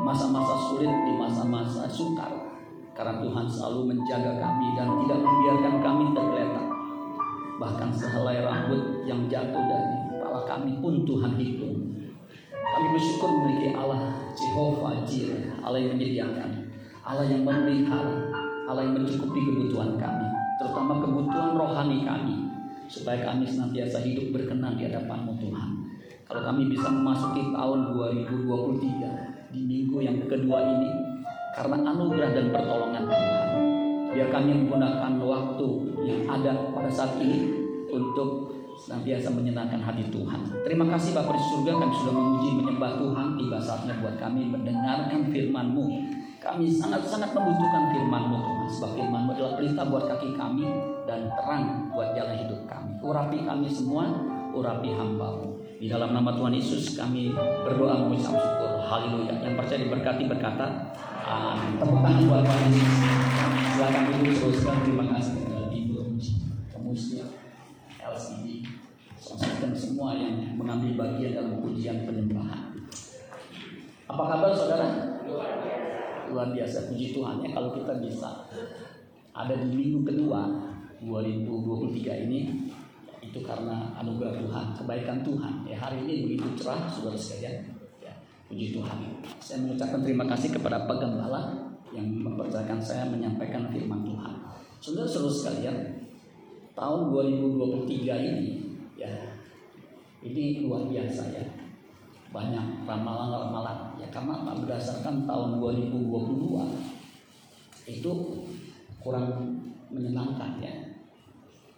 masa-masa sulit, di masa-masa sukar. Karena Tuhan selalu menjaga kami dan tidak membiarkan kami tergeletak. Bahkan sehelai rambut yang jatuh dari kepala kami pun Tuhan hitung. Kami bersyukur memiliki Allah Jehovah Jireh, Allah yang menyediakan, Allah yang memelihara, Allah yang mencukupi kebutuhan kami, terutama kebutuhan rohani kami, supaya kami senantiasa hidup berkenan di hadapan Tuhan. Kalau kami bisa memasuki tahun 2023 di minggu yang kedua ini karena anugerah dan pertolongan Tuhan. Biar kami menggunakan waktu yang ada pada saat ini untuk senantiasa menyenangkan hati Tuhan. Terima kasih Bapak di surga kami sudah memuji menyembah Tuhan tiba saatnya buat kami mendengarkan firman-Mu. Kami sangat-sangat membutuhkan firman-Mu Tuhan sebab firman-Mu adalah pelita buat kaki kami dan terang buat jalan hidup kami. Urapi kami semua, urapi hamba-Mu. Di dalam nama Tuhan Yesus kami berdoa mengucap syukur. Haleluya. Yang percaya diberkati berkata, Amin. Tepuk tangan buat Tuhan Yesus. Silakan ibu teruskan. Terima kasih kepada ibu pemusnya LCD, dan semua yang mengambil bagian dalam pujian penyembahan. Apa kabar saudara? Luar biasa puji Tuhan ya kalau kita bisa ada di minggu kedua 2023 ini itu karena anugerah Tuhan, kebaikan Tuhan. Ya, hari ini begitu cerah, saudara sekalian. Ya, puji Tuhan. Saya mengucapkan terima kasih kepada Pak Gembala yang mempercayakan saya menyampaikan firman Tuhan. Saudara-saudara sekalian, tahun 2023 ini ya ini luar biasa ya. Banyak ramalan-ramalan ya karena berdasarkan tahun 2022 itu kurang menyenangkan ya.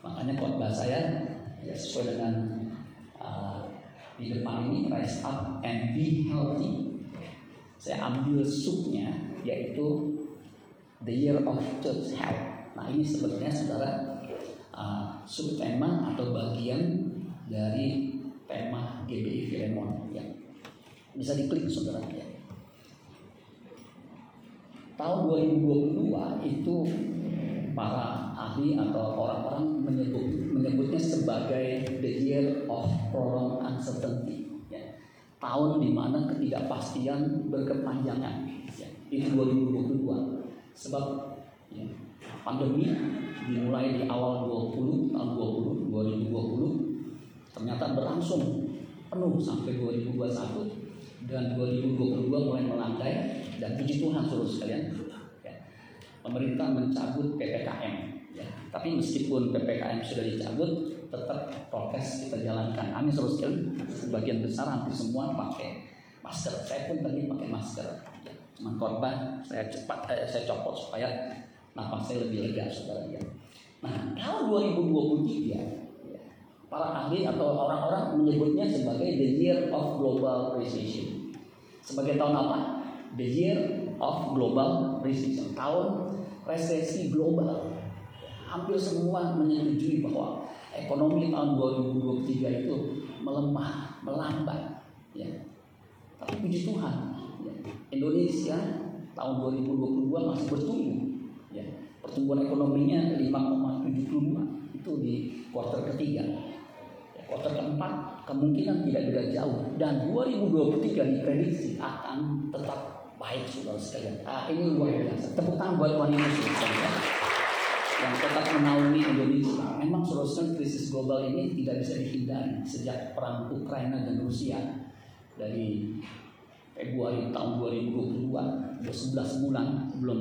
Makanya khotbah saya ya sesuai dengan uh, di depan ini rise up and be healthy. Saya ambil subnya yaitu the year of church health. Nah ini sebenarnya saudara uh, subtema atau bagian dari tema GBI Filemon ya. Bisa diklik saudara ya. Tahun 2022 itu para ahli atau orang-orang menyebut menyebutnya sebagai the year of prolonged uncertainty ya. tahun di mana ketidakpastian berkepanjangan ya. itu 2022 sebab ya, pandemi dimulai di awal 20 tahun 20 2020 ternyata berlangsung penuh sampai 2021 dan 2022 mulai melandai dan puji Tuhan seluruh sekalian pemerintah mencabut PPKM. Ya. Tapi meskipun PPKM sudah dicabut, tetap prokes kita jalankan. Amin terus. Sebagian besar hampir semua pakai masker. Saya pun tadi pakai masker. Ya. Korban saya cepat eh, saya copot supaya nafas saya lebih lega saudara ya. Nah tahun 2023 ya, para ahli atau orang-orang menyebutnya sebagai the year of global recession. Sebagai tahun apa? The year of global recession. Tahun resesi global. Hampir semua menyetujui bahwa ekonomi tahun 2023 itu melemah, melambat. Ya. Tapi puji Tuhan, ya. Indonesia tahun 2022 masih bertumbuh. Ya. Pertumbuhan ekonominya 5,72 itu di kuartal ketiga. Ya, kuartal keempat kemungkinan tidak beda jauh dan 2023 diprediksi akan tetap baik saudara sekalian. Ah, ini luar biasa. Tepuk tangan buat Yesus ya. yang tetap menaungi Indonesia. Memang saudara sekalian krisis global ini tidak bisa dihindari sejak perang Ukraina dan Rusia dari Februari tahun 2022 sudah 11 bulan belum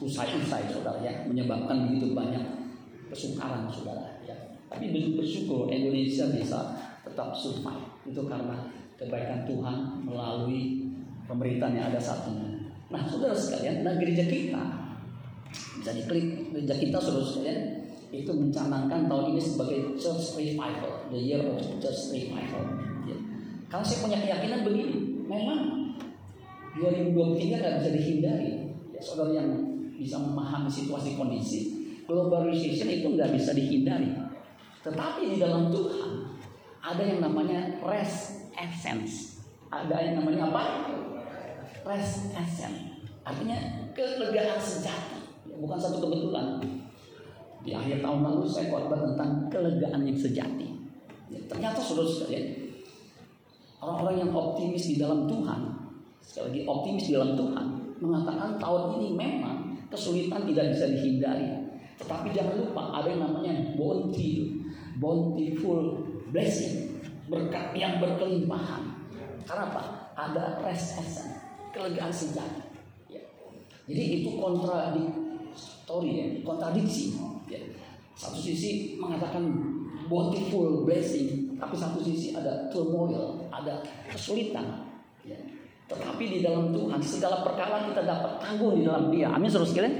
usai-usai saudara ya menyebabkan begitu banyak kesukaran saudara ya. Tapi bersyukur Indonesia bisa tetap survive itu karena kebaikan Tuhan melalui pemerintahan yang ada saat ini. Nah, saudara sekalian, nah gereja kita bisa diklik gereja kita saudara sekalian itu mencanangkan tahun ini sebagai church revival, the year of church revival. Ya. Kalau saya punya keyakinan begini, memang 2023 nggak bisa dihindari. Ya, saudara yang bisa memahami situasi kondisi, globalization itu nggak bisa dihindari. Tetapi di dalam Tuhan ada yang namanya rest essence. Ada yang namanya apa? Rest essence. Artinya kelegaan sejati. Ya, bukan satu kebetulan. Di akhir tahun lalu saya khotbah tentang kelegaan yang sejati. Ya, ternyata saudara sekalian, Orang-orang yang optimis di dalam Tuhan, sekali lagi optimis di dalam Tuhan, mengatakan tahun ini memang kesulitan tidak bisa dihindari. Tetapi jangan lupa ada yang namanya bounty, bountiful blessing, berkat yang berkelimpahan. Karena apa? Ada rest essence, kelegaan sejati. Ya. Jadi itu kontradiktori ya, kontradiksi. Ya. Satu sisi mengatakan bountiful blessing, tapi satu sisi ada turmoil, ada kesulitan. Ya. Tetapi di dalam Tuhan segala perkara kita dapat tanggung di dalam Dia. Amin saudara sekalian.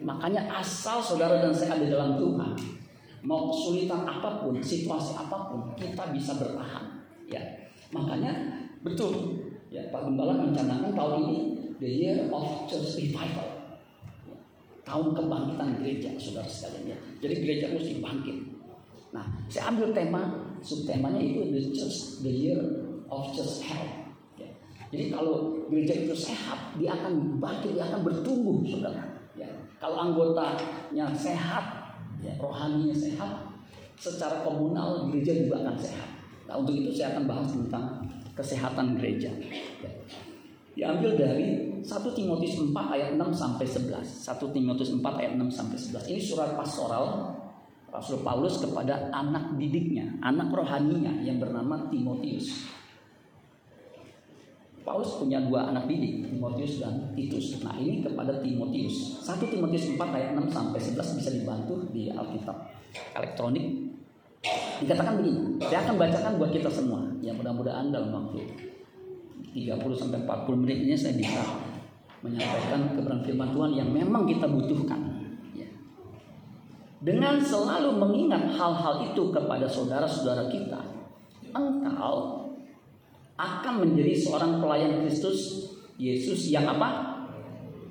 Makanya asal saudara dan saya ada dalam Tuhan, mau kesulitan apa pun, situasi apa pun, kita bisa bertahan. Ya, makanya betul. Ya, Pak Gembala mencanangkan tahun ini the year of church revival. Ya, tahun kebangkitan gereja, saudara sekalian. Ya. Jadi gereja mesti bangkit. Nah, saya ambil tema, subtemanya itu the church, the year of church health. Jadi kalau gereja itu sehat, dia akan bangkit, dia akan bertumbuh, saudara. Ya. Kalau anggotanya sehat, ya, rohaninya sehat, secara komunal gereja juga akan sehat. Nah untuk itu saya akan bahas tentang kesehatan gereja. Ya. Diambil dari 1 Timotius 4 ayat 6 sampai 11. 1 Timotius 4 ayat 6 sampai 11. Ini surat pastoral Rasul Paulus kepada anak didiknya, anak rohaninya yang bernama Timotius. Paulus punya dua anak didik, Timotius dan Titus. Nah ini kepada Timotius. 1 Timotius 4 ayat 6 sampai 11 bisa dibantu di Alkitab elektronik. Dikatakan begini, saya akan bacakan buat kita semua. Ya mudah-mudahan dalam waktu 30 sampai 40 menit ini saya bisa menyampaikan kebenaran firman Tuhan yang memang kita butuhkan. Ya. Dengan selalu mengingat hal-hal itu kepada saudara-saudara kita, engkau akan menjadi seorang pelayan Kristus Yesus yang apa?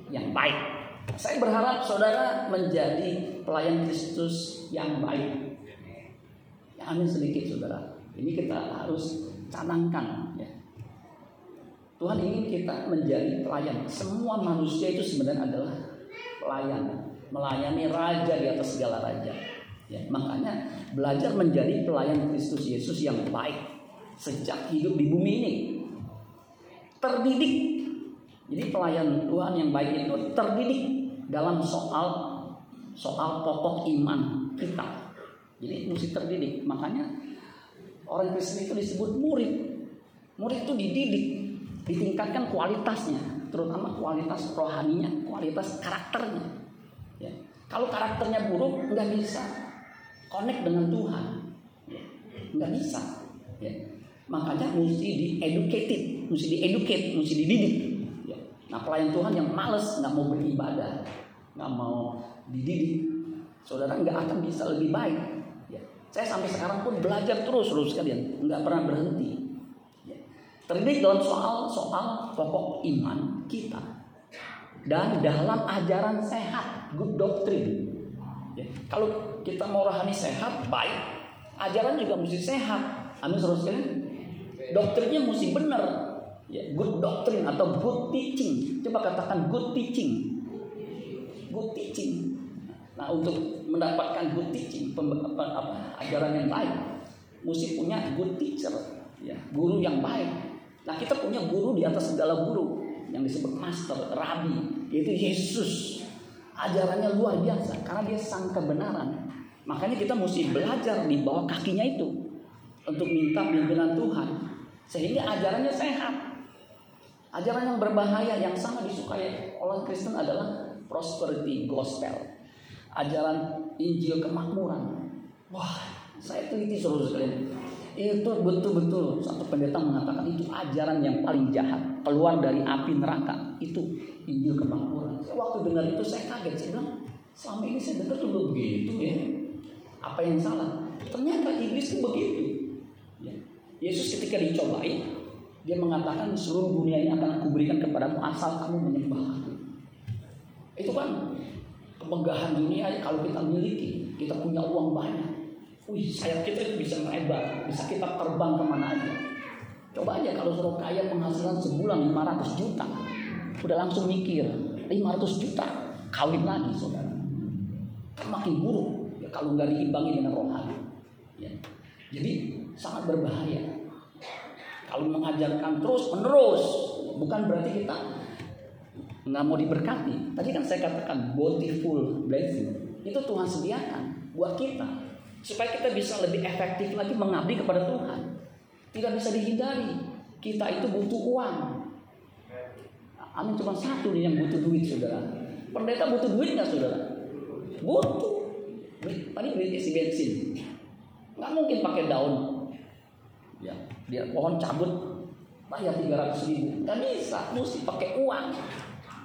Yang baik. Saya berharap saudara menjadi pelayan Kristus yang baik. Ya, amin sedikit saudara. Ini kita harus canangkan ya. Tuhan ingin kita menjadi pelayan. Semua manusia itu sebenarnya adalah pelayan, melayani raja di atas segala raja. Ya, makanya belajar menjadi pelayan Kristus Yesus yang baik sejak hidup di bumi ini. Terdidik. Jadi pelayan Tuhan yang baik itu terdidik dalam soal soal pokok iman kita. Jadi mesti terdidik. Makanya orang Kristen itu disebut murid. Murid itu dididik, ditingkatkan kualitasnya, terutama kualitas rohaninya, kualitas karakternya. Ya. Kalau karakternya buruk, nggak bisa connect dengan Tuhan, ya. nggak bisa. Ya. Makanya mesti di-educated, mesti di-educate, mesti dididik. Ya. Nah pelayan Tuhan yang males nggak mau beribadah, nggak mau dididik, saudara nggak akan bisa lebih baik. Ya. Saya sampai sekarang pun belajar terus terus kalian, nggak pernah berhenti. Ya. Terdidik dalam soal soal pokok iman kita dan dalam ajaran sehat, good doctrine. Ya. Kalau kita mau rohani sehat, baik, ajaran juga mesti sehat. Amin terus kalian doktrinnya mesti benar. Ya, good doctrine atau good teaching. Coba katakan good teaching. Good teaching. Nah, untuk mendapatkan good teaching, apa, apa, ajaran yang baik, mesti punya good teacher, ya, guru yang baik. Nah, kita punya guru di atas segala guru yang disebut master, rabi, yaitu Yesus. Ajarannya luar biasa karena dia sang kebenaran. Makanya kita mesti belajar di bawah kakinya itu untuk minta pimpinan Tuhan. Sehingga ajarannya sehat. Ajaran yang berbahaya yang sangat disukai oleh Kristen adalah prosperity gospel. Ajaran Injil kemakmuran. Wah, saya teliti seluruh sekalian. Itu betul-betul satu pendeta mengatakan itu ajaran yang paling jahat. Keluar dari api neraka. Itu Injil kemakmuran. Waktu dengar itu saya kaget. Saya bilang, selama ini saya dengar juga begitu ya. Apa yang salah? Ternyata iblis itu begitu. Yesus ketika dicobai, dia mengatakan seluruh dunia ini akan aku berikan kepadamu asal kamu menyembah aku. Itu kan kemegahan dunia kalau kita miliki, kita punya uang banyak. Wih, sayap kita itu bisa melebar, bisa kita terbang ke mana aja. Coba aja kalau suruh kaya penghasilan sebulan 500 juta, udah langsung mikir 500 juta kawin lagi saudara. Makin buruk ya kalau nggak diimbangi dengan rohani. Ya. Jadi sangat berbahaya. Kalau mengajarkan terus menerus, bukan berarti kita nggak mau diberkati. Tadi kan saya katakan bountiful blessing itu Tuhan sediakan buat kita supaya kita bisa lebih efektif lagi mengabdi kepada Tuhan. Tidak bisa dihindari. Kita itu butuh uang. Amin cuma satu nih yang butuh duit saudara. Pendeta butuh duit nggak saudara? Butuh. Tadi beli isi bensin. Nggak mungkin pakai daun. Ya, dia pohon cabut bayar 300 ribu. Nggak bisa, mesti pakai uang.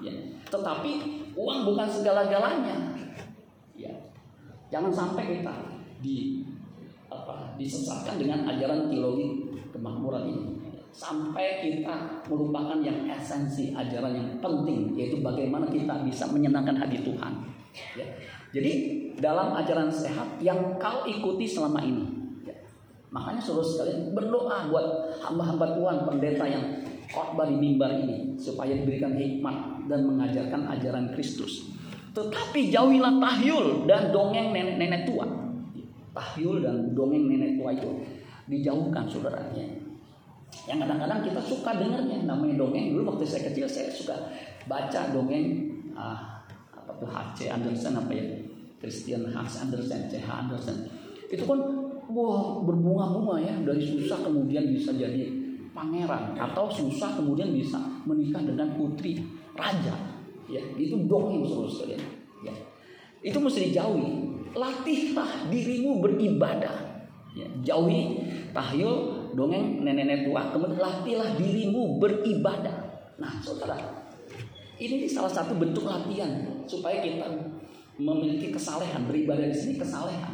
Ya. Tetapi uang bukan segala-galanya. Ya. Jangan sampai kita di apa disesatkan dengan ajaran teologi kemakmuran ini sampai kita melupakan yang esensi ajaran yang penting yaitu bagaimana kita bisa menyenangkan hati Tuhan. Ya. Jadi dalam ajaran sehat yang kau ikuti selama ini. Makanya suruh sekalian berdoa buat hamba-hamba Tuhan pendeta yang khotbah di mimbar ini supaya diberikan hikmat dan mengajarkan ajaran Kristus. Tetapi jauhilah tahyul dan dongeng nenek-nenek tua. Tahyul dan dongeng nenek tua itu dijauhkan saudaranya. Yang kadang-kadang kita suka dengarnya namanya dongeng. Dulu waktu saya kecil saya suka baca dongeng ah, apa tuh H.C. Anderson apa ya Christian Hans Andersen, C.H. Andersen. Itu kan wah berbunga-bunga ya. Dari susah kemudian bisa jadi pangeran. Atau susah kemudian bisa menikah dengan putri raja. Ya itu dongeng sekalian ya. Itu mesti dijauhi. Latihlah dirimu beribadah. Ya, jauhi. Tahyul dongeng nenek-nenek tua kemudian latihlah dirimu beribadah. Nah saudara ini salah satu bentuk latihan supaya kita memiliki kesalehan beribadah di sini kesalehan. ya.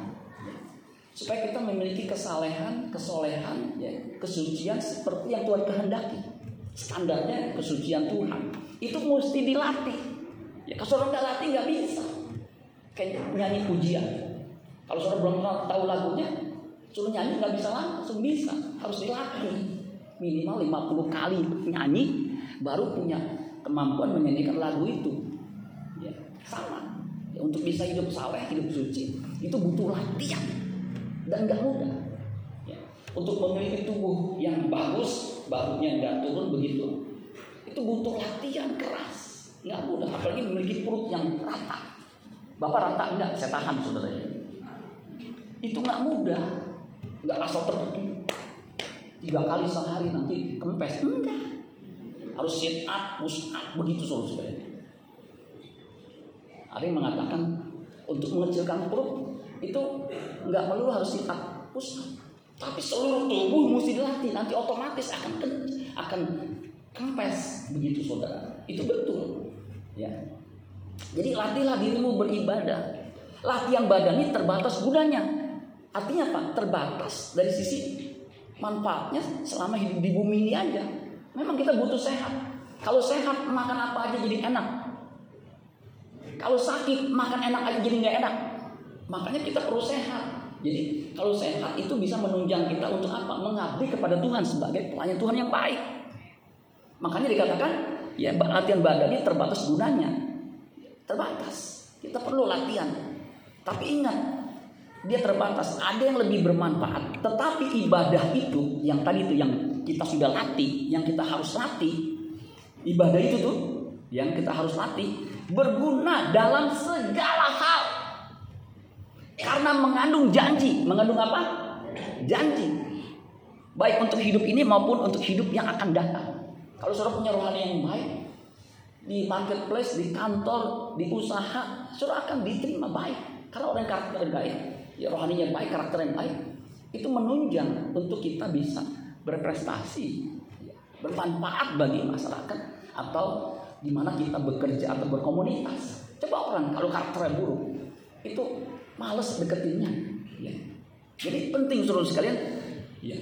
Supaya kita memiliki kesalehan kesolehan ya, kesucian seperti yang Tuhan kehendaki standarnya kesucian Tuhan itu mesti dilatih. Ya, kalau saudara nggak latih nggak bisa. Kayak nyanyi pujian. Kalau saudara belum tahu lagunya, suruh nyanyi nggak bisa langsung bisa. Harus dilatih. Minimal 50 kali nyanyi, baru punya kemampuan menyanyikan lagu itu. Ya, sama. Ya, untuk bisa hidup saleh, hidup suci, itu butuh latihan. Dan nggak mudah. Ya, untuk memiliki tubuh yang bagus, bahunya nggak turun begitu, itu butuh latihan keras. Nggak mudah apalagi memiliki perut yang rata. Bapak rata enggak saya tahan saudara itu nggak mudah. Nggak asal tertentu tiga kali sehari nanti kempes. Enggak. Harus sit up push up begitu saudara ada yang mengatakan untuk mengecilkan perut itu nggak melulu harus up tapi seluruh tubuh mesti dilatih. Nanti otomatis akan akan kempes begitu saudara. Itu betul. Ya. Jadi latihlah dirimu beribadah. Latihan badan ini terbatas gunanya. Artinya apa? Terbatas dari sisi manfaatnya selama hidup di bumi ini aja. Memang kita butuh sehat. Kalau sehat makan apa aja jadi enak. Kalau sakit makan enak aja jadi nggak enak makanya kita perlu sehat jadi kalau sehat itu bisa menunjang kita untuk apa mengabdi kepada Tuhan sebagai pelayan Tuhan yang baik Makanya dikatakan ya latihan badan ini terbatas gunanya. Terbatas. Kita perlu latihan. Tapi ingat, dia terbatas. Ada yang lebih bermanfaat. Tetapi ibadah itu yang tadi itu yang kita sudah latih, yang kita harus latih. Ibadah itu tuh yang kita harus latih berguna dalam segala hal. Karena mengandung janji, mengandung apa? Janji. Baik untuk hidup ini maupun untuk hidup yang akan datang. Kalau saudara punya rohani yang baik, di marketplace, di kantor, di usaha, saudara akan diterima baik. Karena orang karakter baik, ya rohaninya baik, karakter yang baik, itu menunjang untuk kita bisa berprestasi, bermanfaat bagi masyarakat atau di mana kita bekerja atau berkomunitas. Coba orang kalau karakternya buruk, itu males deketinnya. Ya. Jadi penting seluruh sekalian, ya,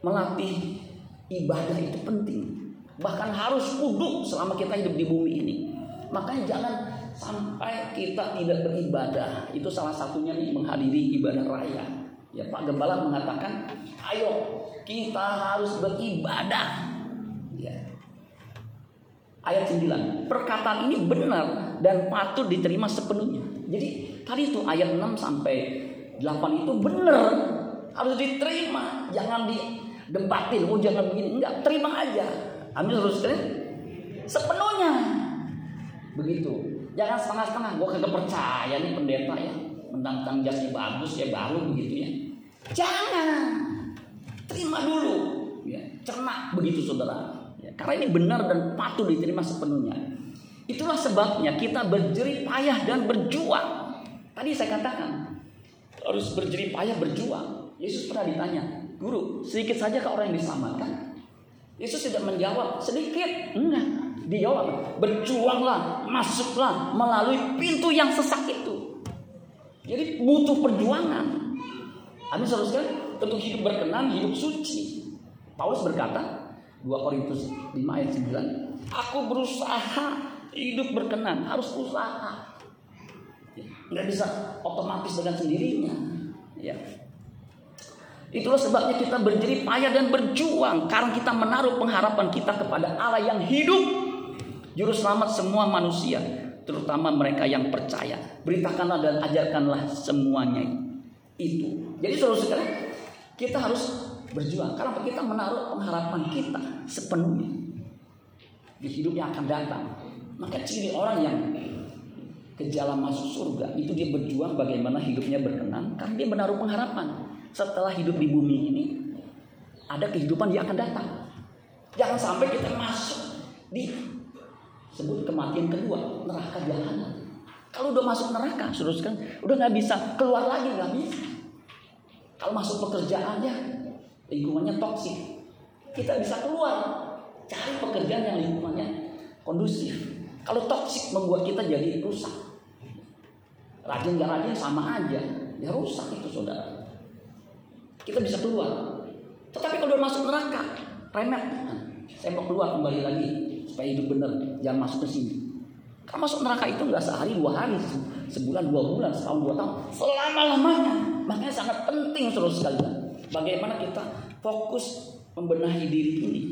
melatih ibadah itu penting bahkan harus kuduk selama kita hidup di bumi ini. Makanya jangan sampai kita tidak beribadah. Itu salah satunya nih menghadiri ibadah raya. Ya Pak Gembala mengatakan, ayo kita harus beribadah. Ya. Ayat 9, perkataan ini benar dan patut diterima sepenuhnya. Jadi tadi itu ayat 6 sampai 8 itu benar harus diterima, jangan di debatin, oh jangan begini. Enggak, terima aja. Amin terus kan? Sepenuhnya. Begitu. Jangan setengah-setengah. Gue kagak percaya nih pendeta ya. Mentang-mentang jasnya bagus ya baru begitu ya. Jangan. Terima dulu. Ya, cerna begitu saudara. Ya, karena ini benar dan patut diterima sepenuhnya. Itulah sebabnya kita berjerih payah dan berjuang. Tadi saya katakan harus berjerih payah berjuang. Yesus pernah ditanya, guru sedikit saja ke orang yang diselamatkan. Yesus tidak menjawab sedikit, enggak. Dia jawab, berjuanglah, masuklah melalui pintu yang sesak itu. Jadi butuh perjuangan. Amin saudara tentu hidup berkenan, hidup suci. Paulus berkata, 2 Korintus 5 ayat 9, aku berusaha hidup berkenan, harus usaha. Nggak bisa otomatis dengan sendirinya. Ya. Itulah sebabnya kita berjerih payah dan berjuang karena kita menaruh pengharapan kita kepada Allah yang hidup. Juru selamat semua manusia, terutama mereka yang percaya. Beritakanlah dan ajarkanlah semuanya itu. Jadi saudara sekalian, kita harus berjuang karena kita menaruh pengharapan kita sepenuhnya di hidup yang akan datang. Maka ciri orang yang ke jalan masuk surga itu dia berjuang bagaimana hidupnya berkenan karena dia menaruh pengharapan setelah hidup di bumi ini ada kehidupan yang akan datang. Jangan sampai kita masuk di sebut kematian kedua neraka jahanam. Kalau udah masuk neraka, suruh kan udah nggak bisa keluar lagi nggak bisa. Kalau masuk pekerjaannya lingkungannya toksik, kita bisa keluar cari pekerjaan yang lingkungannya kondusif. Kalau toksik membuat kita jadi rusak. Rajin gak rajin sama aja, ya rusak itu saudara kita bisa keluar. Tetapi kalau udah masuk neraka, remet. Saya mau keluar kembali lagi supaya hidup benar, jangan masuk ke sini. Kalau masuk neraka itu nggak sehari dua hari, sebulan dua bulan, setahun dua tahun, selama lamanya. Makanya sangat penting terus sekalian. Bagaimana kita fokus membenahi diri ini.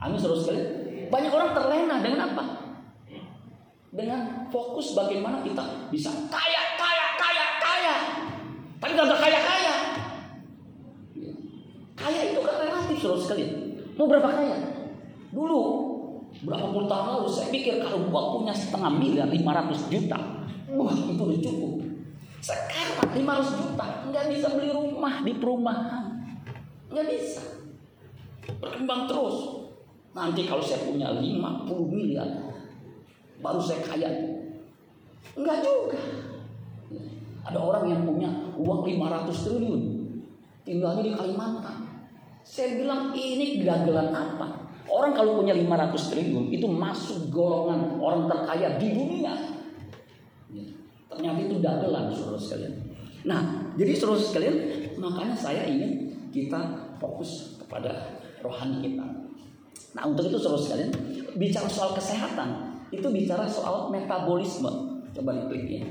Amin terus sekalian. Banyak orang terlena dengan apa? Dengan fokus bagaimana kita bisa kaya, kaya, kaya, kaya. Tapi gak kaya, kaya. Kaya itu kan relatif saudara sekalian. Mau berapa kaya? Dulu berapa puluh tahun lalu saya pikir kalau gua punya setengah miliar 500 juta, wah itu udah cukup. Sekarang 500 juta nggak bisa beli rumah di perumahan, nggak bisa. Berkembang terus. Nanti kalau saya punya 50 miliar, baru saya kaya. Enggak juga. Ada orang yang punya uang 500 triliun, tinggalnya di Kalimantan. Saya bilang ini gagalan apa? Orang kalau punya 500 triliun itu masuk golongan orang terkaya di dunia. Ya, ternyata itu dagelan saudara sekalian. Nah, jadi saudara sekalian, makanya saya ingin kita fokus kepada rohani kita. Nah, untuk itu saudara sekalian, bicara soal kesehatan, itu bicara soal metabolisme. Coba diklik ya.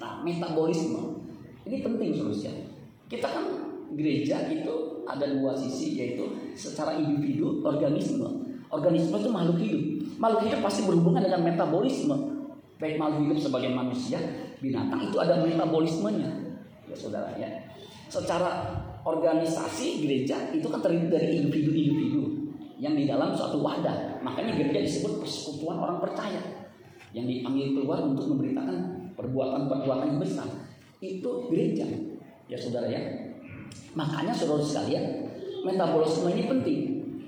Nah, metabolisme ini penting sekalian. Kita kan gereja itu ada dua sisi yaitu secara individu organisme. Organisme itu makhluk hidup. Makhluk hidup pasti berhubungan dengan metabolisme. Baik makhluk hidup sebagai manusia, binatang itu ada metabolismenya. Ya saudara ya. Secara organisasi gereja itu kan terdiri dari individu-individu yang di dalam suatu wadah. Makanya gereja disebut persekutuan orang percaya yang diambil keluar untuk memberitakan perbuatan-perbuatan besar. Itu gereja. Ya saudara ya. Makanya saudara sekalian, metabolisme ini penting.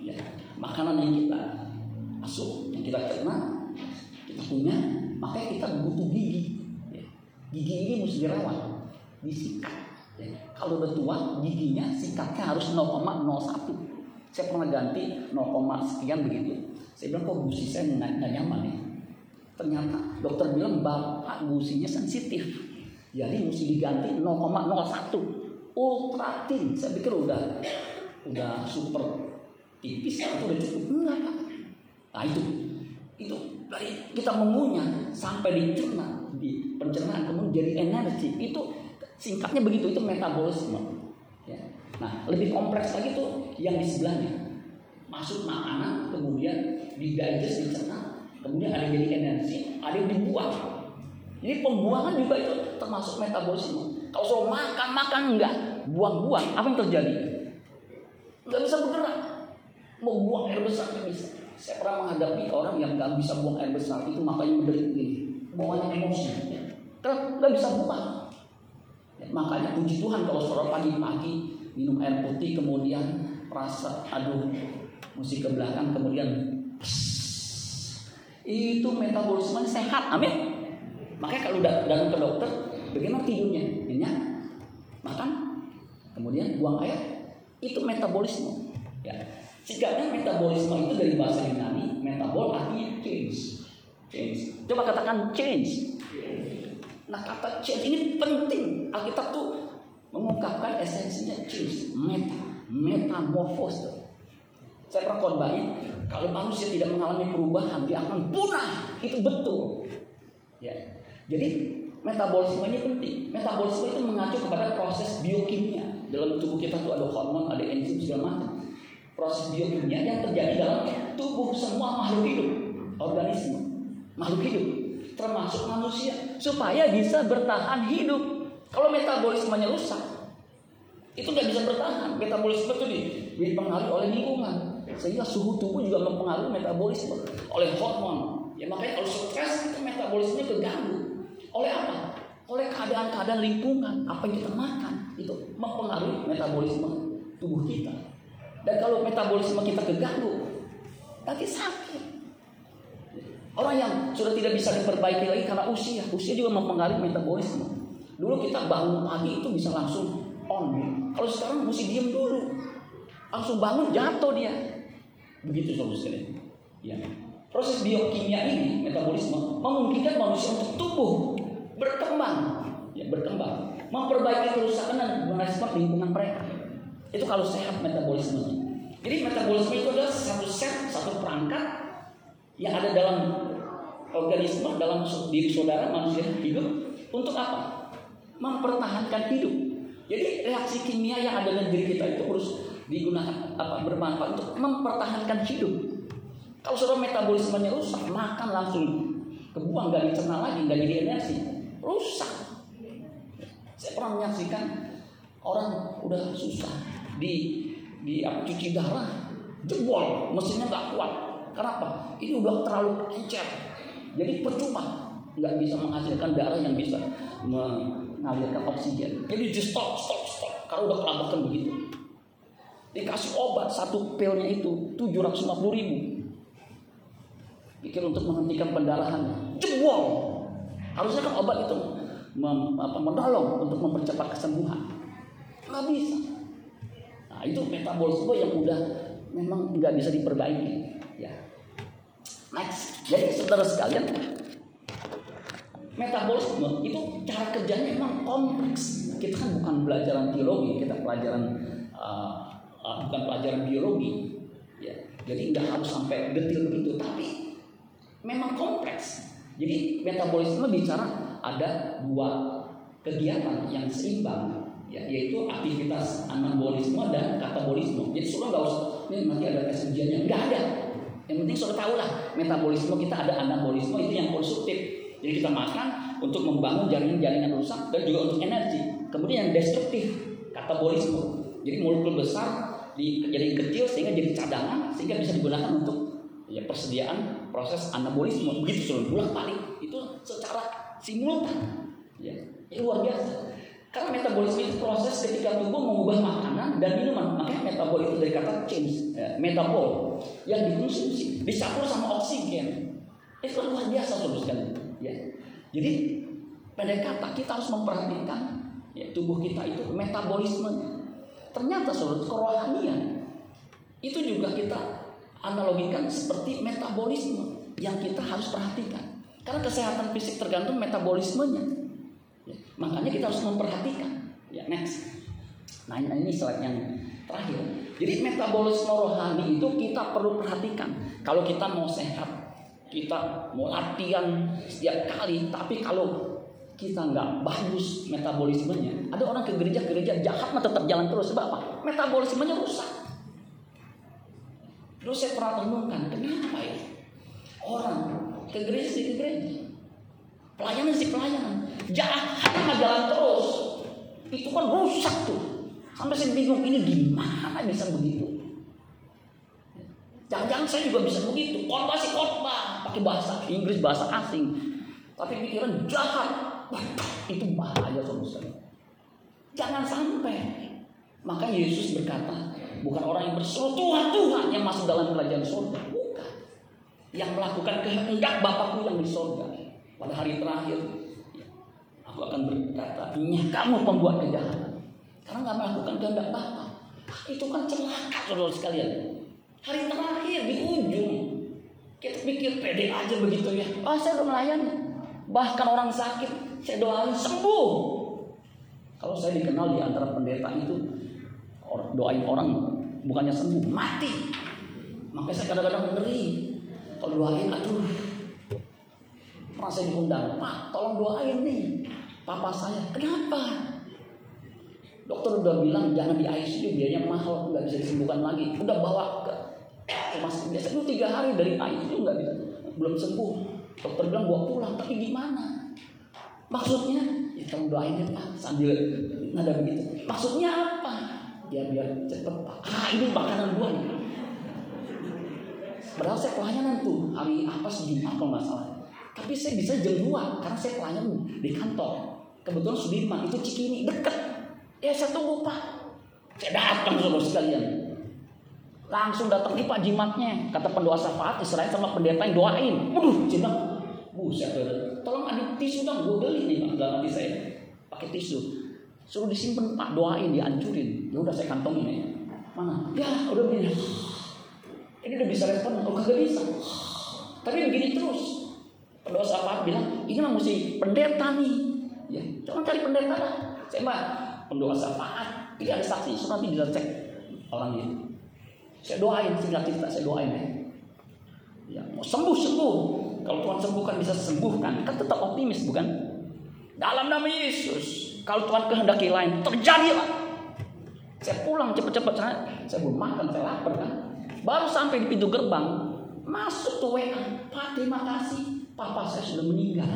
Ya, makanan yang kita masuk, yang kita cerna, kita punya, makanya kita butuh gigi. Ya. Gigi ini mesti dirawat, disikat. Ya. Kalau udah tua, giginya sikatnya harus 0,01. Saya pernah ganti 0, sekian begitu. Saya bilang kok gusi saya nggak nyaman ya. Ternyata dokter bilang bapak gusinya sensitif. Jadi mesti diganti 0,01 ultra thin. Saya pikir udah udah super tipis itu udah cukup enggak pak. Nah itu itu dari kita mengunyah sampai dicerna di pencernaan kemudian jadi energi itu singkatnya begitu itu metabolisme. Nah lebih kompleks lagi tuh yang di sebelahnya masuk makanan kemudian di digest dicerna kemudian ada yang jadi energi ada yang dibuang. Jadi pembuangan juga itu termasuk metabolisme. Kalau soal makan, makan enggak. Buang-buang. Apa yang terjadi? nggak bisa bergerak. Mau buang air besar nggak bisa. Saya pernah menghadapi orang yang nggak bisa buang air besar itu makanya menderit bawahnya emosi. Karena nggak bisa buang. Ya, makanya puji Tuhan kalau saudara pagi-pagi minum air putih kemudian rasa aduh musik ke belakang kemudian itu metabolisme sehat amin makanya kalau datang ke dokter bagaimana tidurnya nyenyak makan kemudian buang air itu metabolisme ya Sikapnya metabolisme itu dari bahasa Yunani, metabol artinya change. Change. Coba katakan change. Nah kata change ini penting. Alkitab tuh mengungkapkan esensinya change. Meta, metamorfose. Saya pernah khotbahin, kalau manusia tidak mengalami perubahan, dia akan punah. Itu betul. Ya. Jadi metabolisme ini penting. Metabolisme itu mengacu kepada proses biokimia. Dalam tubuh kita tuh ada hormon, ada enzim segala macam proses biokimia yang terjadi dalam tubuh semua makhluk hidup, organisme, makhluk hidup, termasuk manusia, supaya bisa bertahan hidup. Kalau metabolismenya rusak, itu nggak bisa bertahan. Metabolisme itu dipengaruhi oleh lingkungan, sehingga suhu tubuh juga mempengaruhi metabolisme oleh hormon. Ya makanya kalau stres itu metabolismenya terganggu. Oleh apa? Oleh keadaan-keadaan lingkungan, apa yang kita makan itu mempengaruhi metabolisme tubuh kita. Dan kalau metabolisme kita keganggu, nanti sakit. Orang yang sudah tidak bisa diperbaiki lagi karena usia, usia juga mempengaruhi metabolisme. Dulu kita bangun pagi itu bisa langsung on. Kalau sekarang mesti diam dulu. Langsung bangun jatuh dia. Begitu solusinya. Ya. Proses biokimia ini, metabolisme, memungkinkan manusia untuk tumbuh, berkembang, ya berkembang, memperbaiki kerusakan dan merespon lingkungan mereka. Itu kalau sehat metabolisme. Jadi metabolisme itu adalah satu set, satu perangkat yang ada dalam organisme, dalam diri saudara manusia hidup untuk apa? Mempertahankan hidup. Jadi reaksi kimia yang ada dalam diri kita itu harus digunakan apa bermanfaat untuk mempertahankan hidup. Kalau saudara metabolismenya rusak, makan langsung kebuang, gak dicerna lagi, gak jadi energi, rusak. Saya pernah menyaksikan orang udah susah di di apa cuci darah jebol mesinnya nggak kuat kenapa ini udah terlalu encer jadi percuma nggak bisa menghasilkan darah yang bisa mengalirkan oksigen. Jadi di stop stop stop. Karena udah kelabakan begitu. Dikasih obat satu pilnya itu 750 ribu. Pikir untuk menghentikan pendarahan jebol! Harusnya kan obat itu mem, apa, menolong untuk mempercepat kesembuhan. Nggak bisa. Nah, itu metabolisme yang udah memang nggak bisa diperbaiki. Ya. Next. Jadi saudara sekalian, metabolisme itu cara kerjanya memang kompleks. Kita kan bukan pelajaran teologi, kita pelajaran uh, uh, bukan pelajaran biologi. Ya. Jadi nggak harus sampai detail begitu, tapi memang kompleks. Jadi metabolisme bicara ada dua kegiatan yang seimbang ya, yaitu aktivitas anabolisme dan katabolisme. Jadi sudah nggak usah ini nanti ada tes nggak ada. Yang penting sudah tahu lah metabolisme kita ada anabolisme itu yang konstruktif. Jadi kita makan untuk membangun jaringan-jaringan rusak dan juga untuk energi. Kemudian yang destruktif katabolisme. Jadi molekul besar di jadi kecil sehingga jadi cadangan sehingga bisa digunakan untuk ya persediaan proses anabolisme begitu sudah bolak balik itu secara simultan ya ini luar biasa karena metabolisme itu proses ketika tubuh mengubah makanan dan minuman. Makanya metabol itu dari kata change, ya, metabol yang dikonsumsi, dicampur sama oksigen. Itu luar biasa saudara sekalian. Ya. Jadi pendek kata kita harus memperhatikan ya, tubuh kita itu metabolisme. Ternyata saudara kerohanian itu juga kita analogikan seperti metabolisme yang kita harus perhatikan. Karena kesehatan fisik tergantung metabolismenya. Ya, makanya kita harus memperhatikan. Ya, next. Nah ini slide yang terakhir. Jadi metabolisme rohani itu kita perlu perhatikan. Kalau kita mau sehat, kita mau latihan setiap kali, tapi kalau kita nggak bagus metabolismenya, ada orang ke gereja-gereja jahat mah tetap jalan terus sebab apa? Metabolismenya rusak. Terus saya pernah renungkan, kenapa ya? Orang ke gereja ke gereja, Pelayanan sih pelayanan. Jahat mah jalan terus. Itu kan rusak tuh. Sampai saya bingung ini gimana bisa begitu. Jangan-jangan saya juga bisa begitu. Sih khotbah, pakai bahasa Inggris, bahasa asing. Tapi pikiran jahat, itu bahaya saudara. Jangan sampai. Maka Yesus berkata, bukan orang yang berseru Tuhan Tuhan yang masuk dalam kerajaan surga, bukan. Yang melakukan kehendak Bapakku yang di surga. Pada hari terakhir, aku akan berkata, kamu pembuat kejahatan. Karena nggak melakukan kehendak Bapak. Itu kan celaka saudara sekalian. Hari terakhir di ujung kita pikir pede aja begitu ya. Oh saya udah melayani. Bahkan orang sakit saya doain sembuh. Kalau saya dikenal di antara pendeta itu doain orang bukannya sembuh mati. Makanya saya kadang-kadang ngeri. Kalau doain aduh pernah saya diundang Pak tolong doain nih Papa saya kenapa Dokter udah bilang jangan di ICU biayanya mahal nggak bisa disembuhkan lagi. Udah bawa ke sakit biasa itu tiga hari dari ICU nggak bisa belum sembuh. Dokter bilang bawa pulang tapi gimana? Maksudnya ya tolong doain ya sambil nada begitu. Maksudnya apa? Ya biar cepet pak. Ah ini makanan gua nih. Padahal saya pelayanan tuh hari apa sih Jumat kalau nggak salah. Tapi saya bisa jam 2 karena saya pelayanan di kantor. Kebetulan Sudirman itu Cikini deket Ya saya tunggu pak. Saya datang saudara sekalian. Langsung datang nih pak jimatnya. Kata pendoa syafaat Israel sama pendeta yang doain. Waduh, cinta. Buset, tolong ada tisu dong. Gue beli nih dalam hati saya. Pakai tisu. Suruh disimpan pak doain dihancurin. Ya udah saya kantongin ya. Mana? Ya udah begini. Ini udah bisa respon. Oh kagak bisa. Tapi begini terus. Pendoa syafaat bilang ini mah mesti pendeta nih. Ya, coba cari pendeta lah. Saya mah pendoa syafaat tidak ada saksi so nanti bisa cek orang ini saya doain singkat cerita saya doain ya ya mau sembuh sembuh. Kalau Tuhan sembuhkan bisa sembuhkan. Kan tetap optimis bukan? Dalam nama Yesus kalau Tuhan kehendaki lain terjadilah. Saya pulang cepet-cepet saya, saya belum makan saya lapar kan? Baru sampai di pintu gerbang masuk tuh WA Pak terima kasih. Papa saya sudah meninggal.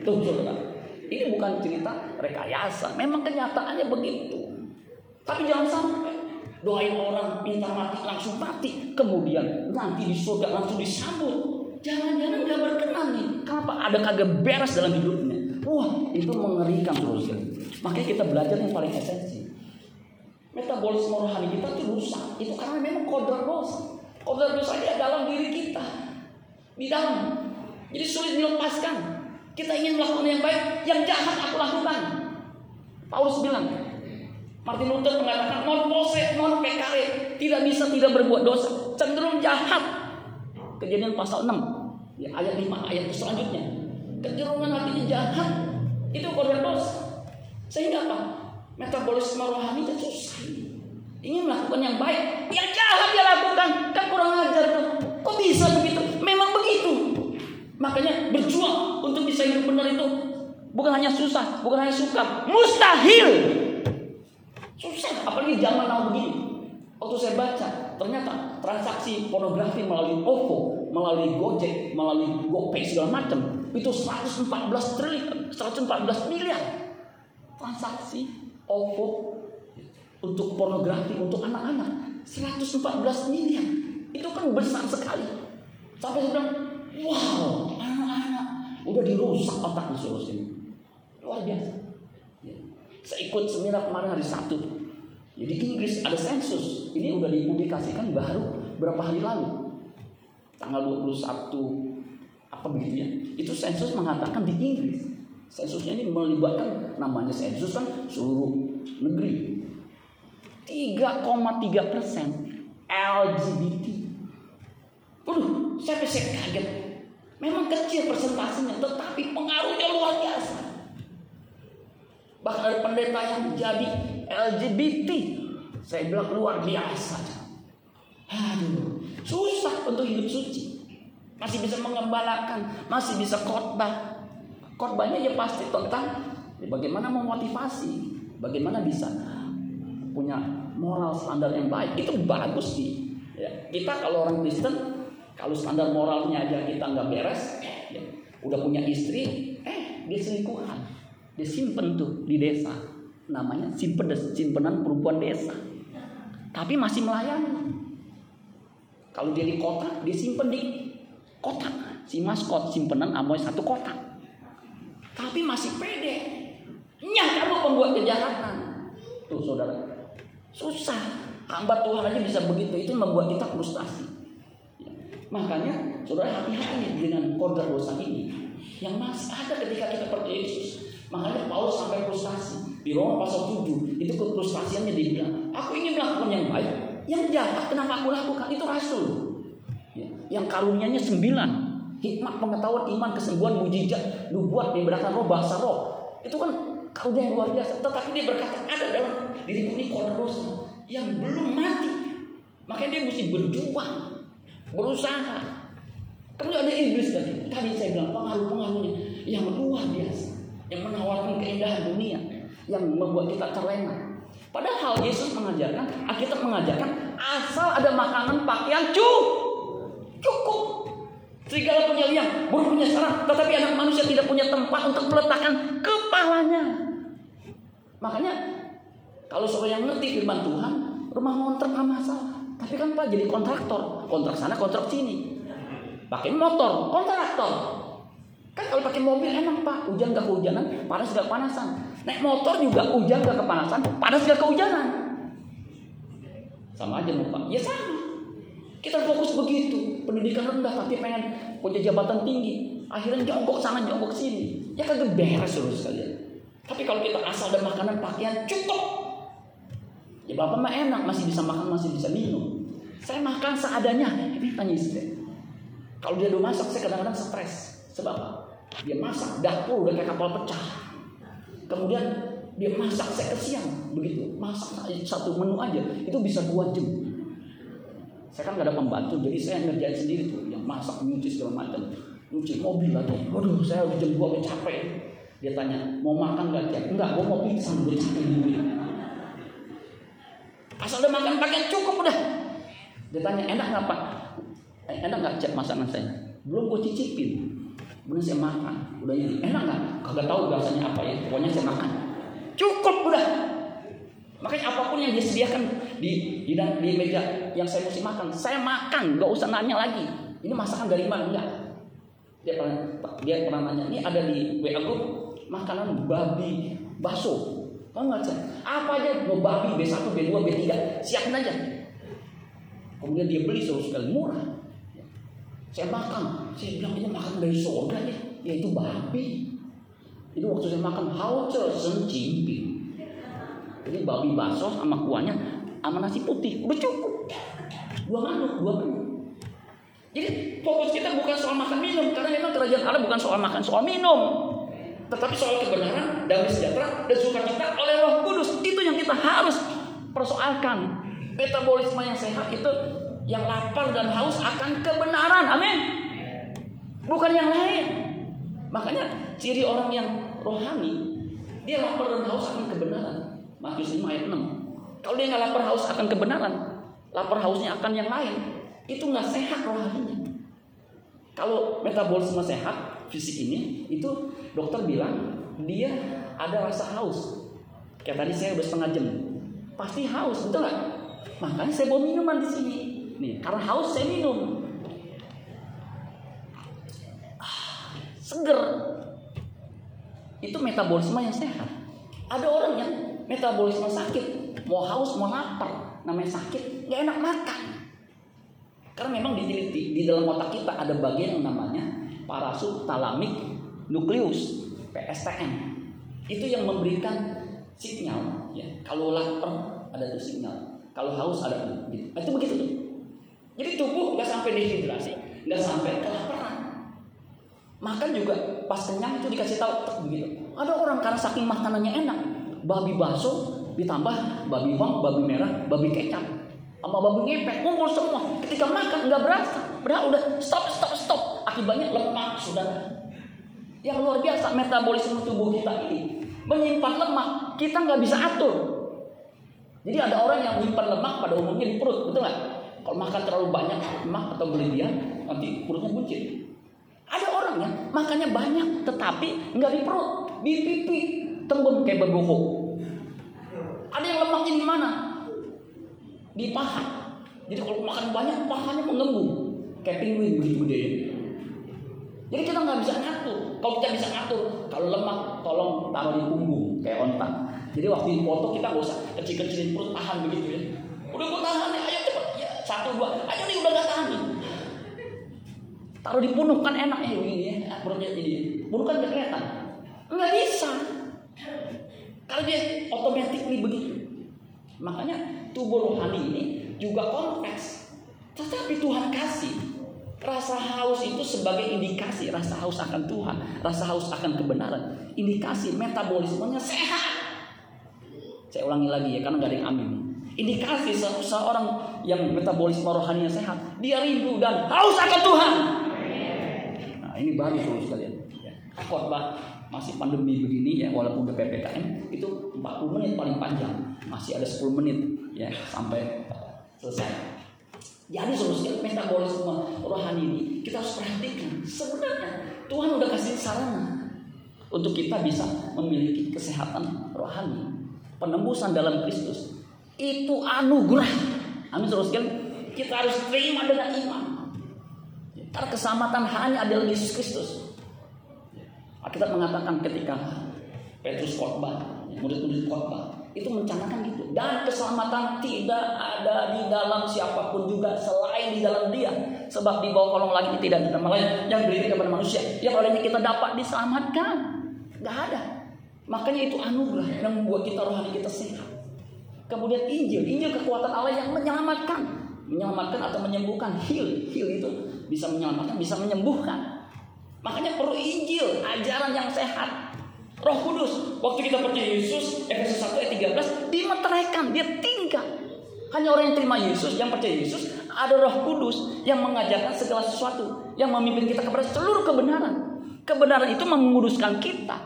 Tuh saudara ini bukan cerita rekayasa, memang kenyataannya begitu. Tapi jangan sampai doain orang minta mati langsung mati, kemudian nanti di surga langsung disambut. Jangan-jangan gak berkenan nih. Kenapa? Ada kagak beres dalam hidupnya. Wah, itu mengerikan terus. Makanya kita belajar yang paling esensi. Metabolisme rohani kita tuh rusak. Itu karena memang kodrat dosa. Kodrat dosa dia dalam diri kita. Di dalam. Jadi sulit dilepaskan. Kita ingin melakukan yang baik, yang jahat aku lakukan. Paulus bilang, Martin Luther mengatakan non pose non pekare. Tidak bisa tidak berbuat dosa. Cenderung jahat. Kejadian pasal 6 ya, ayat 5 ayat selanjutnya. Kecenderungan hatinya jahat. Itu kodrat dosa. Sehingga apa? Metabolisme rohani itu susah. Ingin melakukan yang baik. Yang jahat dia lakukan. Kan kurang ajar. Tuh kok bisa begitu? Memang begitu. Makanya berjuang untuk bisa hidup benar itu bukan hanya susah, bukan hanya suka, mustahil. Susah, apalagi zaman now begini. Waktu saya baca, ternyata transaksi pornografi melalui OVO, melalui Gojek, melalui GoPay segala macam itu 114 triliun, 114 miliar transaksi OVO untuk pornografi untuk anak-anak 114 miliar itu kan besar sekali sampai saya bilang Wow, anak-anak udah dirusak otak disuruh sini. Luar biasa. Ya. Saya ikut seminar kemarin hari Sabtu. Jadi Inggris ada sensus. Ini udah dipublikasikan baru berapa hari lalu. Tanggal 21 apa begitu ya. Itu sensus mengatakan di Inggris. Sensusnya ini melibatkan namanya sensus kan seluruh negeri. 3,3 persen LGBT. Waduh, saya kaget. Memang kecil persentasenya, tetapi pengaruhnya luar biasa. Bahkan pendeta yang jadi LGBT. Saya bilang luar biasa. Aduh, susah untuk hidup suci. Masih bisa mengembalakan, masih bisa khotbah. Khotbahnya ya pasti tentang bagaimana memotivasi, bagaimana bisa punya moral standar yang baik. Itu bagus sih. Ya, kita kalau orang Kristen kalau standar moralnya aja kita nggak beres, ya, udah punya istri, eh dia selingkuhan, dia simpen tuh di desa, namanya simpen simpenan perempuan desa, tapi masih melayani. Kalau dia di kota, dia simpen di kotak. Si maskot simpenan amoy satu kotak. Tapi masih pede. Nyah kamu pembuat kejahatan. Tuh saudara. Susah. Hamba Tuhan aja bisa begitu. Itu membuat kita frustasi. Makanya saudara hati-hati dengan kodrat dosa ini. Yang masih ada ketika kita percaya Yesus. Makanya Paulus sampai frustasi. Di Roma pasal 7. Itu kefrustasiannya dia bilang. Aku ingin melakukan yang baik. Yang jahat kenapa aku lakukan? Itu rasul. Ya. Yang karunianya sembilan. Hikmat pengetahuan iman kesembuhan mujizat nubuat diberatan roh bahasa roh. Itu kan karunia yang luar biasa. Tetapi dia berkata ada dalam diriku ini dosa yang belum mati. Makanya dia mesti berjuang berusaha. Kemudian ada iblis tadi. Tadi saya bilang pengaruh-pengaruhnya yang luar biasa, yang menawarkan keindahan dunia, yang membuat kita terlena. Padahal Yesus mengajarkan, Alkitab mengajarkan asal ada makanan, pakaian cukup. Cukup. Serigala punya liang, burung punya sarang, tetapi anak manusia tidak punya tempat untuk meletakkan kepalanya. Makanya kalau seorang yang ngerti firman Tuhan, rumah ngontrak nggak masalah. Tapi kan Pak jadi kontraktor, kontrak sana, kontrak sini. Pakai motor, kontraktor. Kan kalau pakai mobil enak Pak, hujan gak kehujanan, panas gak kepanasan. Naik motor juga hujan gak kepanasan, panas gak kehujanan. Sama aja Pak, ya sama. Kita fokus begitu, pendidikan rendah tapi pengen punya jabatan tinggi. Akhirnya jongkok sana, jongkok sini. Ya kagak beres terus sekalian. Tapi kalau kita asal ada makanan, pakaian cukup, Ya bapak mah enak, masih bisa makan, masih bisa minum. Saya makan seadanya. Ini tanya istri. Kalau dia udah masak, saya kadang-kadang stres. Sebab apa? Dia masak, dapur udah kayak kapal pecah. Kemudian dia masak, saya kesian. Begitu, masak satu menu aja, itu bisa dua jam. Saya kan gak ada pembantu, jadi saya ngerjain sendiri tuh. Yang masak, nyuci segala macam. Nyuci mobil lagi. Waduh, saya udah jam dua capek. Dia tanya, mau makan gak? Enggak, gue mau pizza, gue capek dulu. Asal udah makan pakaian cukup udah. Dia tanya enak nggak pak? Eh, enak nggak cek masakan saya? Belum gue cicipin. Belum saya makan. Udah ini enak nggak? Kagak tahu rasanya apa ya. Pokoknya saya makan. Cukup udah. Makanya apa pun yang disediakan di di, di meja yang saya mesti makan, saya makan, nggak usah nanya lagi. Ini masakan dari mana? Enggak. Dia pernah dia pernah nanya, ini ada di WA group makanan babi bakso Tahu nggak sih? Apa aja mau babi B1, B2, B3, siapin aja. Kemudian dia beli terus sekali murah. Saya makan, saya bilang ini makan dari surga ya, yaitu babi. Itu waktu saya makan hauce sencimpi. Jadi babi bakso sama kuahnya sama nasi putih, udah cukup. Dua manuk, dua manuk. Jadi fokus kita bukan soal makan minum, karena memang kerajaan Allah bukan soal makan, soal minum. Tetapi soal kebenaran, damai sejahtera, dan sukacita oleh Roh Kudus itu yang kita harus persoalkan. Metabolisme yang sehat itu yang lapar dan haus akan kebenaran. Amin. Bukan yang lain. Makanya ciri orang yang rohani dia lapar dan haus akan kebenaran. Matius 5 ayat 6. Kalau dia nggak lapar haus akan kebenaran, lapar hausnya akan yang lain, itu nggak sehat rohaninya. Kalau metabolisme sehat, fisik ini, itu dokter bilang dia ada rasa haus. Kayak tadi saya udah setengah jam, pasti haus, betul nggak? Makanya saya bawa minuman di sini. Nih, karena haus saya minum. Ah, seger. Itu metabolisme yang sehat. Ada orang yang metabolisme sakit, mau haus, mau lapar, namanya sakit, nggak enak makan. Karena memang diteliti di dalam otak kita ada bagian yang namanya parasutalamik nukleus PSTN. Itu yang memberikan sinyal ya. Kalau lapar ada tuh sinyal, kalau haus ada. Gitu. Itu begitu tuh. Jadi tubuh nggak sampai dehidrasi, nggak sampai kelaparan. Makan juga pas kenyang itu dikasih tahu begitu. Ada orang karena saking makanannya enak, babi bakso ditambah babi bawang, babi merah, babi kecap sama babi ngepet ngumpul semua. Ketika makan nggak berasa berarti udah stop stop stop. Akibatnya lemak sudah yang luar biasa metabolisme tubuh kita ini. Menyimpan lemak kita nggak bisa atur jadi ada orang yang menyimpan lemak pada umumnya di perut betul nggak kalau makan terlalu banyak lemak atau berlebihan nanti perutnya buncit ada orang yang makannya banyak tetapi nggak di perut di pipi tembem kayak berbohong ada yang lemaknya di mana di paha. Jadi kalau makan banyak pahanya mengembung kayak penguin begitu gede. Jadi kita nggak bisa ngatur. Kalau kita bisa ngatur, kalau lemak tolong taruh di punggung kayak onta. Jadi waktu dipoto kita nggak usah kecil-kecilin perut tahan begitu ya. Udah gue tahan nih, ayo cepat. Ya, satu dua, ayo nih udah nggak tahan nih. Taruh di punuk kan enak ya begini ya, ah, perutnya ini. Punuk kan nggak kelihatan. Nggak bisa. Kalau dia otomatis begitu. Makanya tubuh rohani ini juga kompleks. Tetapi Tuhan kasih rasa haus itu sebagai indikasi rasa haus akan Tuhan, rasa haus akan kebenaran, indikasi metabolismenya sehat. Saya ulangi lagi ya karena nggak ada yang amin. Indikasi seorang yang metabolisme rohaninya sehat, dia rindu dan haus akan Tuhan. Nah ini baru dulu sekalian. Ya. Khotbah masih pandemi begini ya walaupun udah PPKM itu 40 menit paling panjang masih ada 10 menit ya sampai selesai jadi solusi metabolisme rohani ini kita harus perhatikan. Sebenarnya Tuhan udah kasih sarana untuk kita bisa memiliki kesehatan rohani, penembusan dalam Kristus. Itu anugerah. Amin terus kita harus terima dengan iman. Karena keselamatan hanya ada Yesus Kristus. Kita mengatakan ketika Petrus khotbah, murid-murid khotbah, itu mencanangkan gitu dan keselamatan tidak ada di dalam siapa pun juga selain di dalam dia sebab di bawah kolong langit tidak ada nama lain yang berdiri kepada manusia yang olehnya kita dapat diselamatkan nggak ada makanya itu anugerah yang membuat kita rohani kita sehat. Kemudian Injil Injil kekuatan Allah yang menyelamatkan. Menyelamatkan atau menyembuhkan. Heal heal itu bisa menyelamatkan bisa menyembuhkan. Makanya perlu Injil ajaran yang sehat. Roh Kudus, waktu kita percaya Yesus, Efesus 1 ayat 13, dimeteraikan, dia tinggal. Hanya orang yang terima Yesus, yang percaya Yesus, ada Roh Kudus yang mengajarkan segala sesuatu, yang memimpin kita kepada seluruh kebenaran. Kebenaran itu menguduskan kita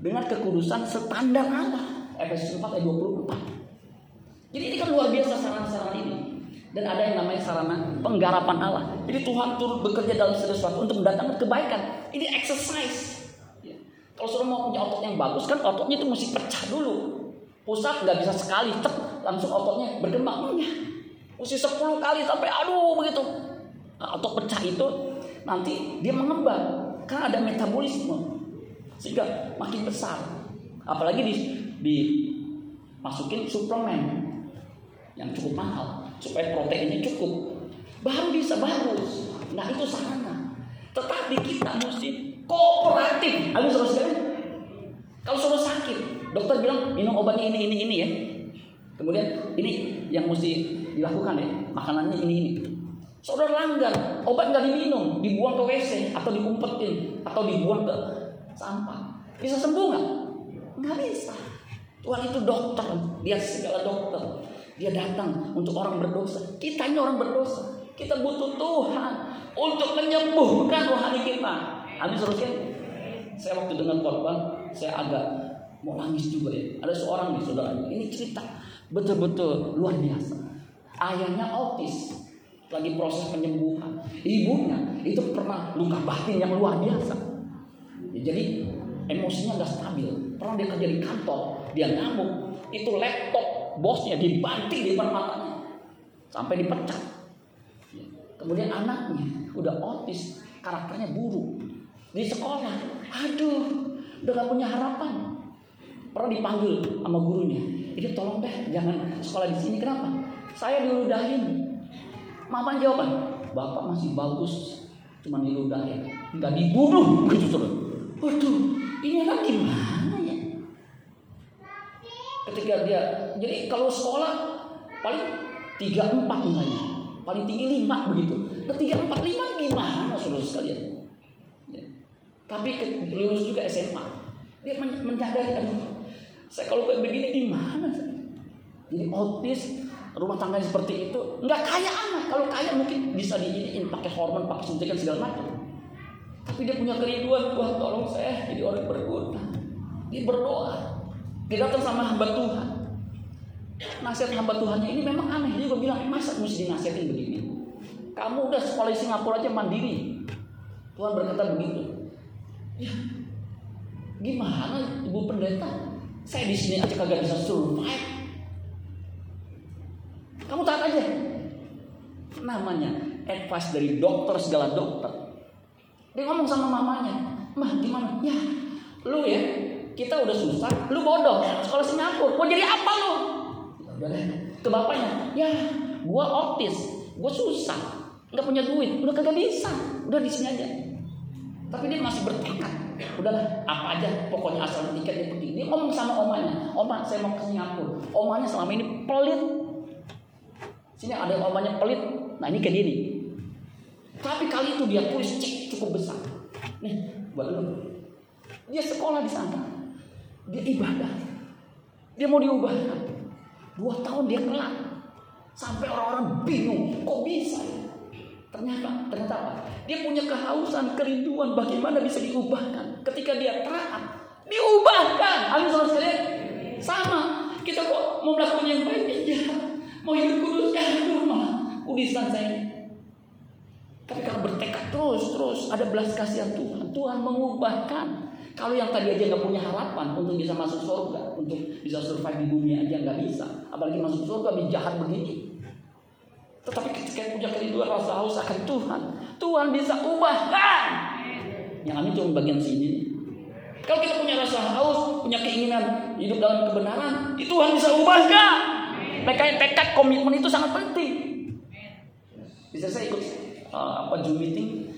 dengan kekudusan standar Allah. Efesus 4 ayat 24. Jadi ini kan luar biasa sarana-sarana ini. Dan ada yang namanya sarana penggarapan Allah. Jadi Tuhan turut bekerja dalam sesuatu untuk mendatangkan kebaikan. Ini exercise kalau suruh mau punya otot yang bagus kan ototnya itu mesti pecah dulu. Pusat nggak bisa sekali tek langsung ototnya berkembang. Enggak. Mesti 10 kali sampai aduh begitu. Nah, otot pecah itu nanti dia mengembang karena ada metabolisme sehingga makin besar. Apalagi di, di masukin suplemen yang cukup mahal supaya proteinnya cukup baru bisa bagus. Nah itu sarana. Tetapi kita mesti kooperatif. Ayo saudara sekalian. Kalau sudah sakit, dokter bilang minum obatnya ini ini ini ya. Kemudian ini yang mesti dilakukan ya, makanannya ini ini. Saudara langgar, obat nggak diminum, dibuang ke WC atau diumpetin atau dibuang ke sampah. Bisa sembuh nggak? Nggak bisa. Tuhan itu dokter, dia segala dokter. Dia datang untuk orang berdosa. Kita ini orang berdosa. Kita butuh Tuhan untuk menyembuhkan rohani kita. Habis terusnya saya waktu dengar korban saya agak mau nangis juga ya. Ada seorang nih saudara ini cerita betul-betul luar biasa. Ayahnya autis lagi proses penyembuhan. Ibunya itu pernah luka batin yang luar biasa. Ya, jadi emosinya nggak stabil. Pernah dia kerja di kantor, dia ngamuk. Itu laptop bosnya dibanting di depan matanya sampai dipecat. Ya, kemudian anaknya udah autis, karakternya buruk di sekolah. Aduh, udah gak punya harapan. Pernah dipanggil sama gurunya. Ini tolong deh, jangan sekolah di sini. Kenapa? Saya diludahin. Mama jawaban, bapak masih bagus, cuma diludahin, nggak dibunuh gitu terus. Waduh, ini anak gimana ya? Ketika dia, jadi kalau sekolah paling tiga empat nilainya, paling tinggi lima begitu. Nah, tiga empat lima gimana saudara sekalian? Tapi lulus juga SMA. Dia aduh, saya kalau kayak begini di mana? Jadi autis, rumah tangga seperti itu, nggak kaya anak. Kalau kaya mungkin bisa diinin pakai hormon, pakai suntikan segala macam. Tapi dia punya kerinduan, Tuhan tolong saya jadi orang berguna. Dia berdoa. Dia datang sama hamba Tuhan. Nasihat hamba Tuhannya ini memang aneh. Dia juga bilang, masa mesti dinasihatin begini? Kamu udah sekolah di Singapura aja mandiri. Tuhan berkata begitu. Ya, gimana ibu pendeta? Saya di sini aja kagak bisa survive. Kamu taat aja. advice dari dokter segala dokter. Dia ngomong sama mamanya, mah gimana? Ya, lu ya, kita udah susah, lu bodoh, sekolah Singapura, mau jadi apa lu? Ya ke bapaknya, ya, gua autis, gua susah, nggak punya duit, udah kagak bisa, udah di sini aja. Tapi dia masih bertekad, udahlah apa aja, pokoknya asal tiket dia pergi. Dia ngomong sama omanya, oma saya mau ke Singapura. Omanya selama ini pelit, sini ada omanya pelit, nah ini ke diri. Tapi kali itu dia tulis cek cukup besar. Nih, buat lu. Dia sekolah di sana. Dia ibadah. Dia mau diubahkan. Dua tahun dia kelar. Sampai orang-orang bingung. Kok bisa ya? Ternyata, ternyata apa? Dia punya kehausan, kerinduan bagaimana bisa diubahkan. Ketika dia taat, diubahkan. Amin saudara. Sama. Kita kok mau melakukan yang baik? Ya. Mau hidup kudus? Ya, rumah. Kudisan saya tapi kalau bertekad terus terus ada belas kasihan Tuhan, Tuhan mengubahkan. Kalau yang tadi aja nggak punya harapan untuk bisa masuk surga, untuk bisa survive di bumi aja nggak bisa, apalagi masuk surga jahat begini. Tetapi ketika punya kerinduan rasa haus akan Tuhan, Tuhan bisa ubahkan. Yang amin cuma bagian sini. Kalau kita punya rasa haus, punya keinginan hidup dalam kebenaran, itu Tuhan bisa ubahkan. Tekad, tekad komitmen itu sangat penting. Bisa saya ikut uh, apa Zoom meeting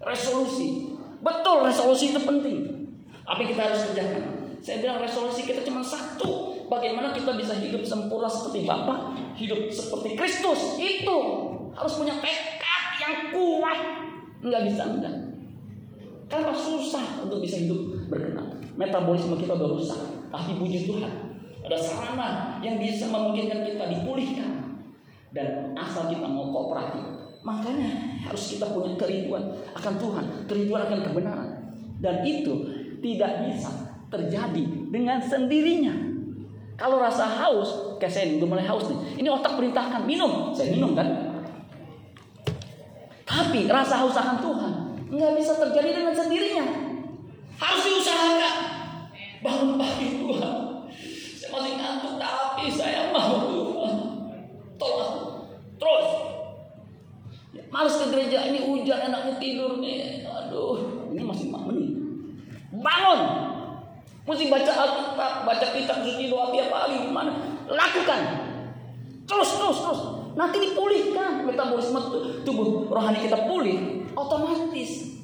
resolusi. Betul resolusi itu penting. Yang kita harus kerjakan? Saya bilang resolusi kita cuma satu. Bagaimana kita bisa hidup sempurna seperti Bapa, hidup seperti Kristus. Itu harus punya tekad yang kuat. Enggak bisa enggak. Karena susah untuk bisa hidup berkenan. Metabolisme kita rusak. Tapi puji Tuhan. Ada sarana yang bisa memungkinkan kita dipulihkan. Dan asal kita mau Makanya harus kita punya kerinduan akan Tuhan, kerinduan akan kebenaran. Dan itu tidak bisa terjadi dengan sendirinya. Kalau rasa haus, kayak saya udah mulai haus nih. Ini otak perintahkan minum, saya minum kan. Tapi rasa haus akan Tuhan nggak bisa terjadi dengan sendirinya. Harus diusahakan. Bangun pagi Tuhan. Saya masih ngantuk tapi saya mau Tuhan. Tolong terus Males ke gereja ini hujan enaknya tidur nih. Aduh, ini masih menit. Bangun. Mesti baca Alkitab, baca kitab suci doa tiap hari gimana? Lakukan. Terus terus terus. Nanti dipulihkan metabolisme tubuh rohani kita pulih otomatis.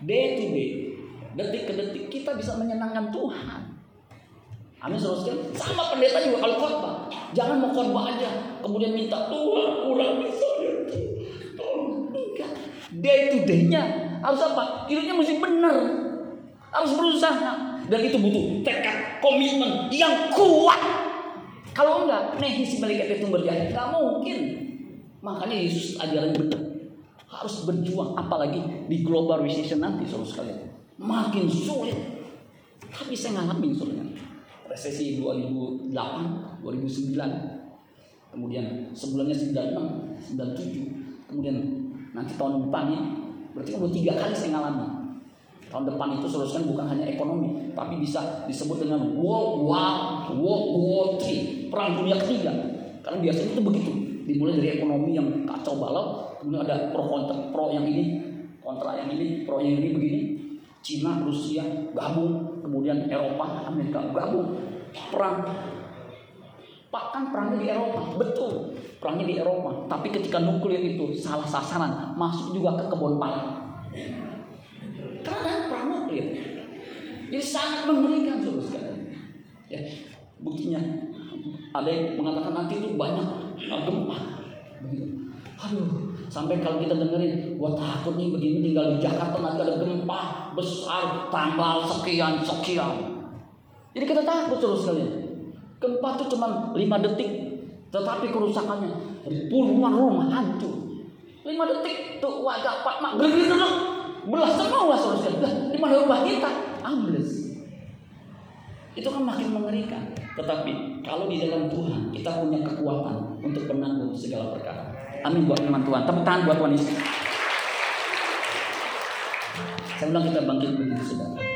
Day to day, detik ke detik kita bisa menyenangkan Tuhan. Amin saudara Sama pendeta juga kalau khotbah. Jangan mau khotbah aja. Kemudian minta Tuhan kurang bisa ya Day to day-nya harus apa? Hidupnya mesti benar. Harus berusaha. Dan itu butuh tekad, komitmen yang kuat. Kalau enggak, nih si malaikat itu berjaya. Enggak mungkin. Makanya Yesus ajaran benar. Harus berjuang. Apalagi di global recession nanti, saudara sekalian. Makin sulit. Tapi saya ngalamin soalnya. Resesi 2008, 2009. Kemudian sebelumnya 96, 97. Kemudian Nanti tahun depan ya, berarti udah tiga kali saya ngalami. Tahun depan itu seharusnya bukan hanya ekonomi, tapi bisa disebut dengan World War World War III, perang dunia ketiga. Karena biasanya itu begitu, dimulai dari ekonomi yang kacau balau, kemudian ada pro kontra, pro yang ini, kontra yang ini, pro yang ini begini. Cina, Rusia gabung, kemudian Eropa, Amerika gabung, perang Pak kan perangnya di Eropa, betul perangnya di Eropa. Tapi ketika nuklir itu salah sasaran, masuk juga ke kebun pala. Karena perang nuklir. Jadi sangat mengerikan sekalian. Ya, buktinya ada yang mengatakan nanti itu banyak gempa. Aduh, sampai kalau kita dengerin, gua takut nih begini tinggal di Jakarta nanti ada gempa besar, tanggal sekian sekian. Jadi kita takut terus sekalian. Gempa itu cuma 5 detik, tetapi kerusakannya puluhan rumah hancur. 5 detik tuh warga Pak Mak. Belah semua saudara. Di mana rumah kita? Ambles. Itu kan makin mengerikan. Tetapi kalau di dalam Tuhan kita punya kekuatan untuk menanggung segala perkara. Amin buat teman Tuhan. Tepuk tangan buat Tuhan Yesus. Saya bilang kita bangkit begitu saudara.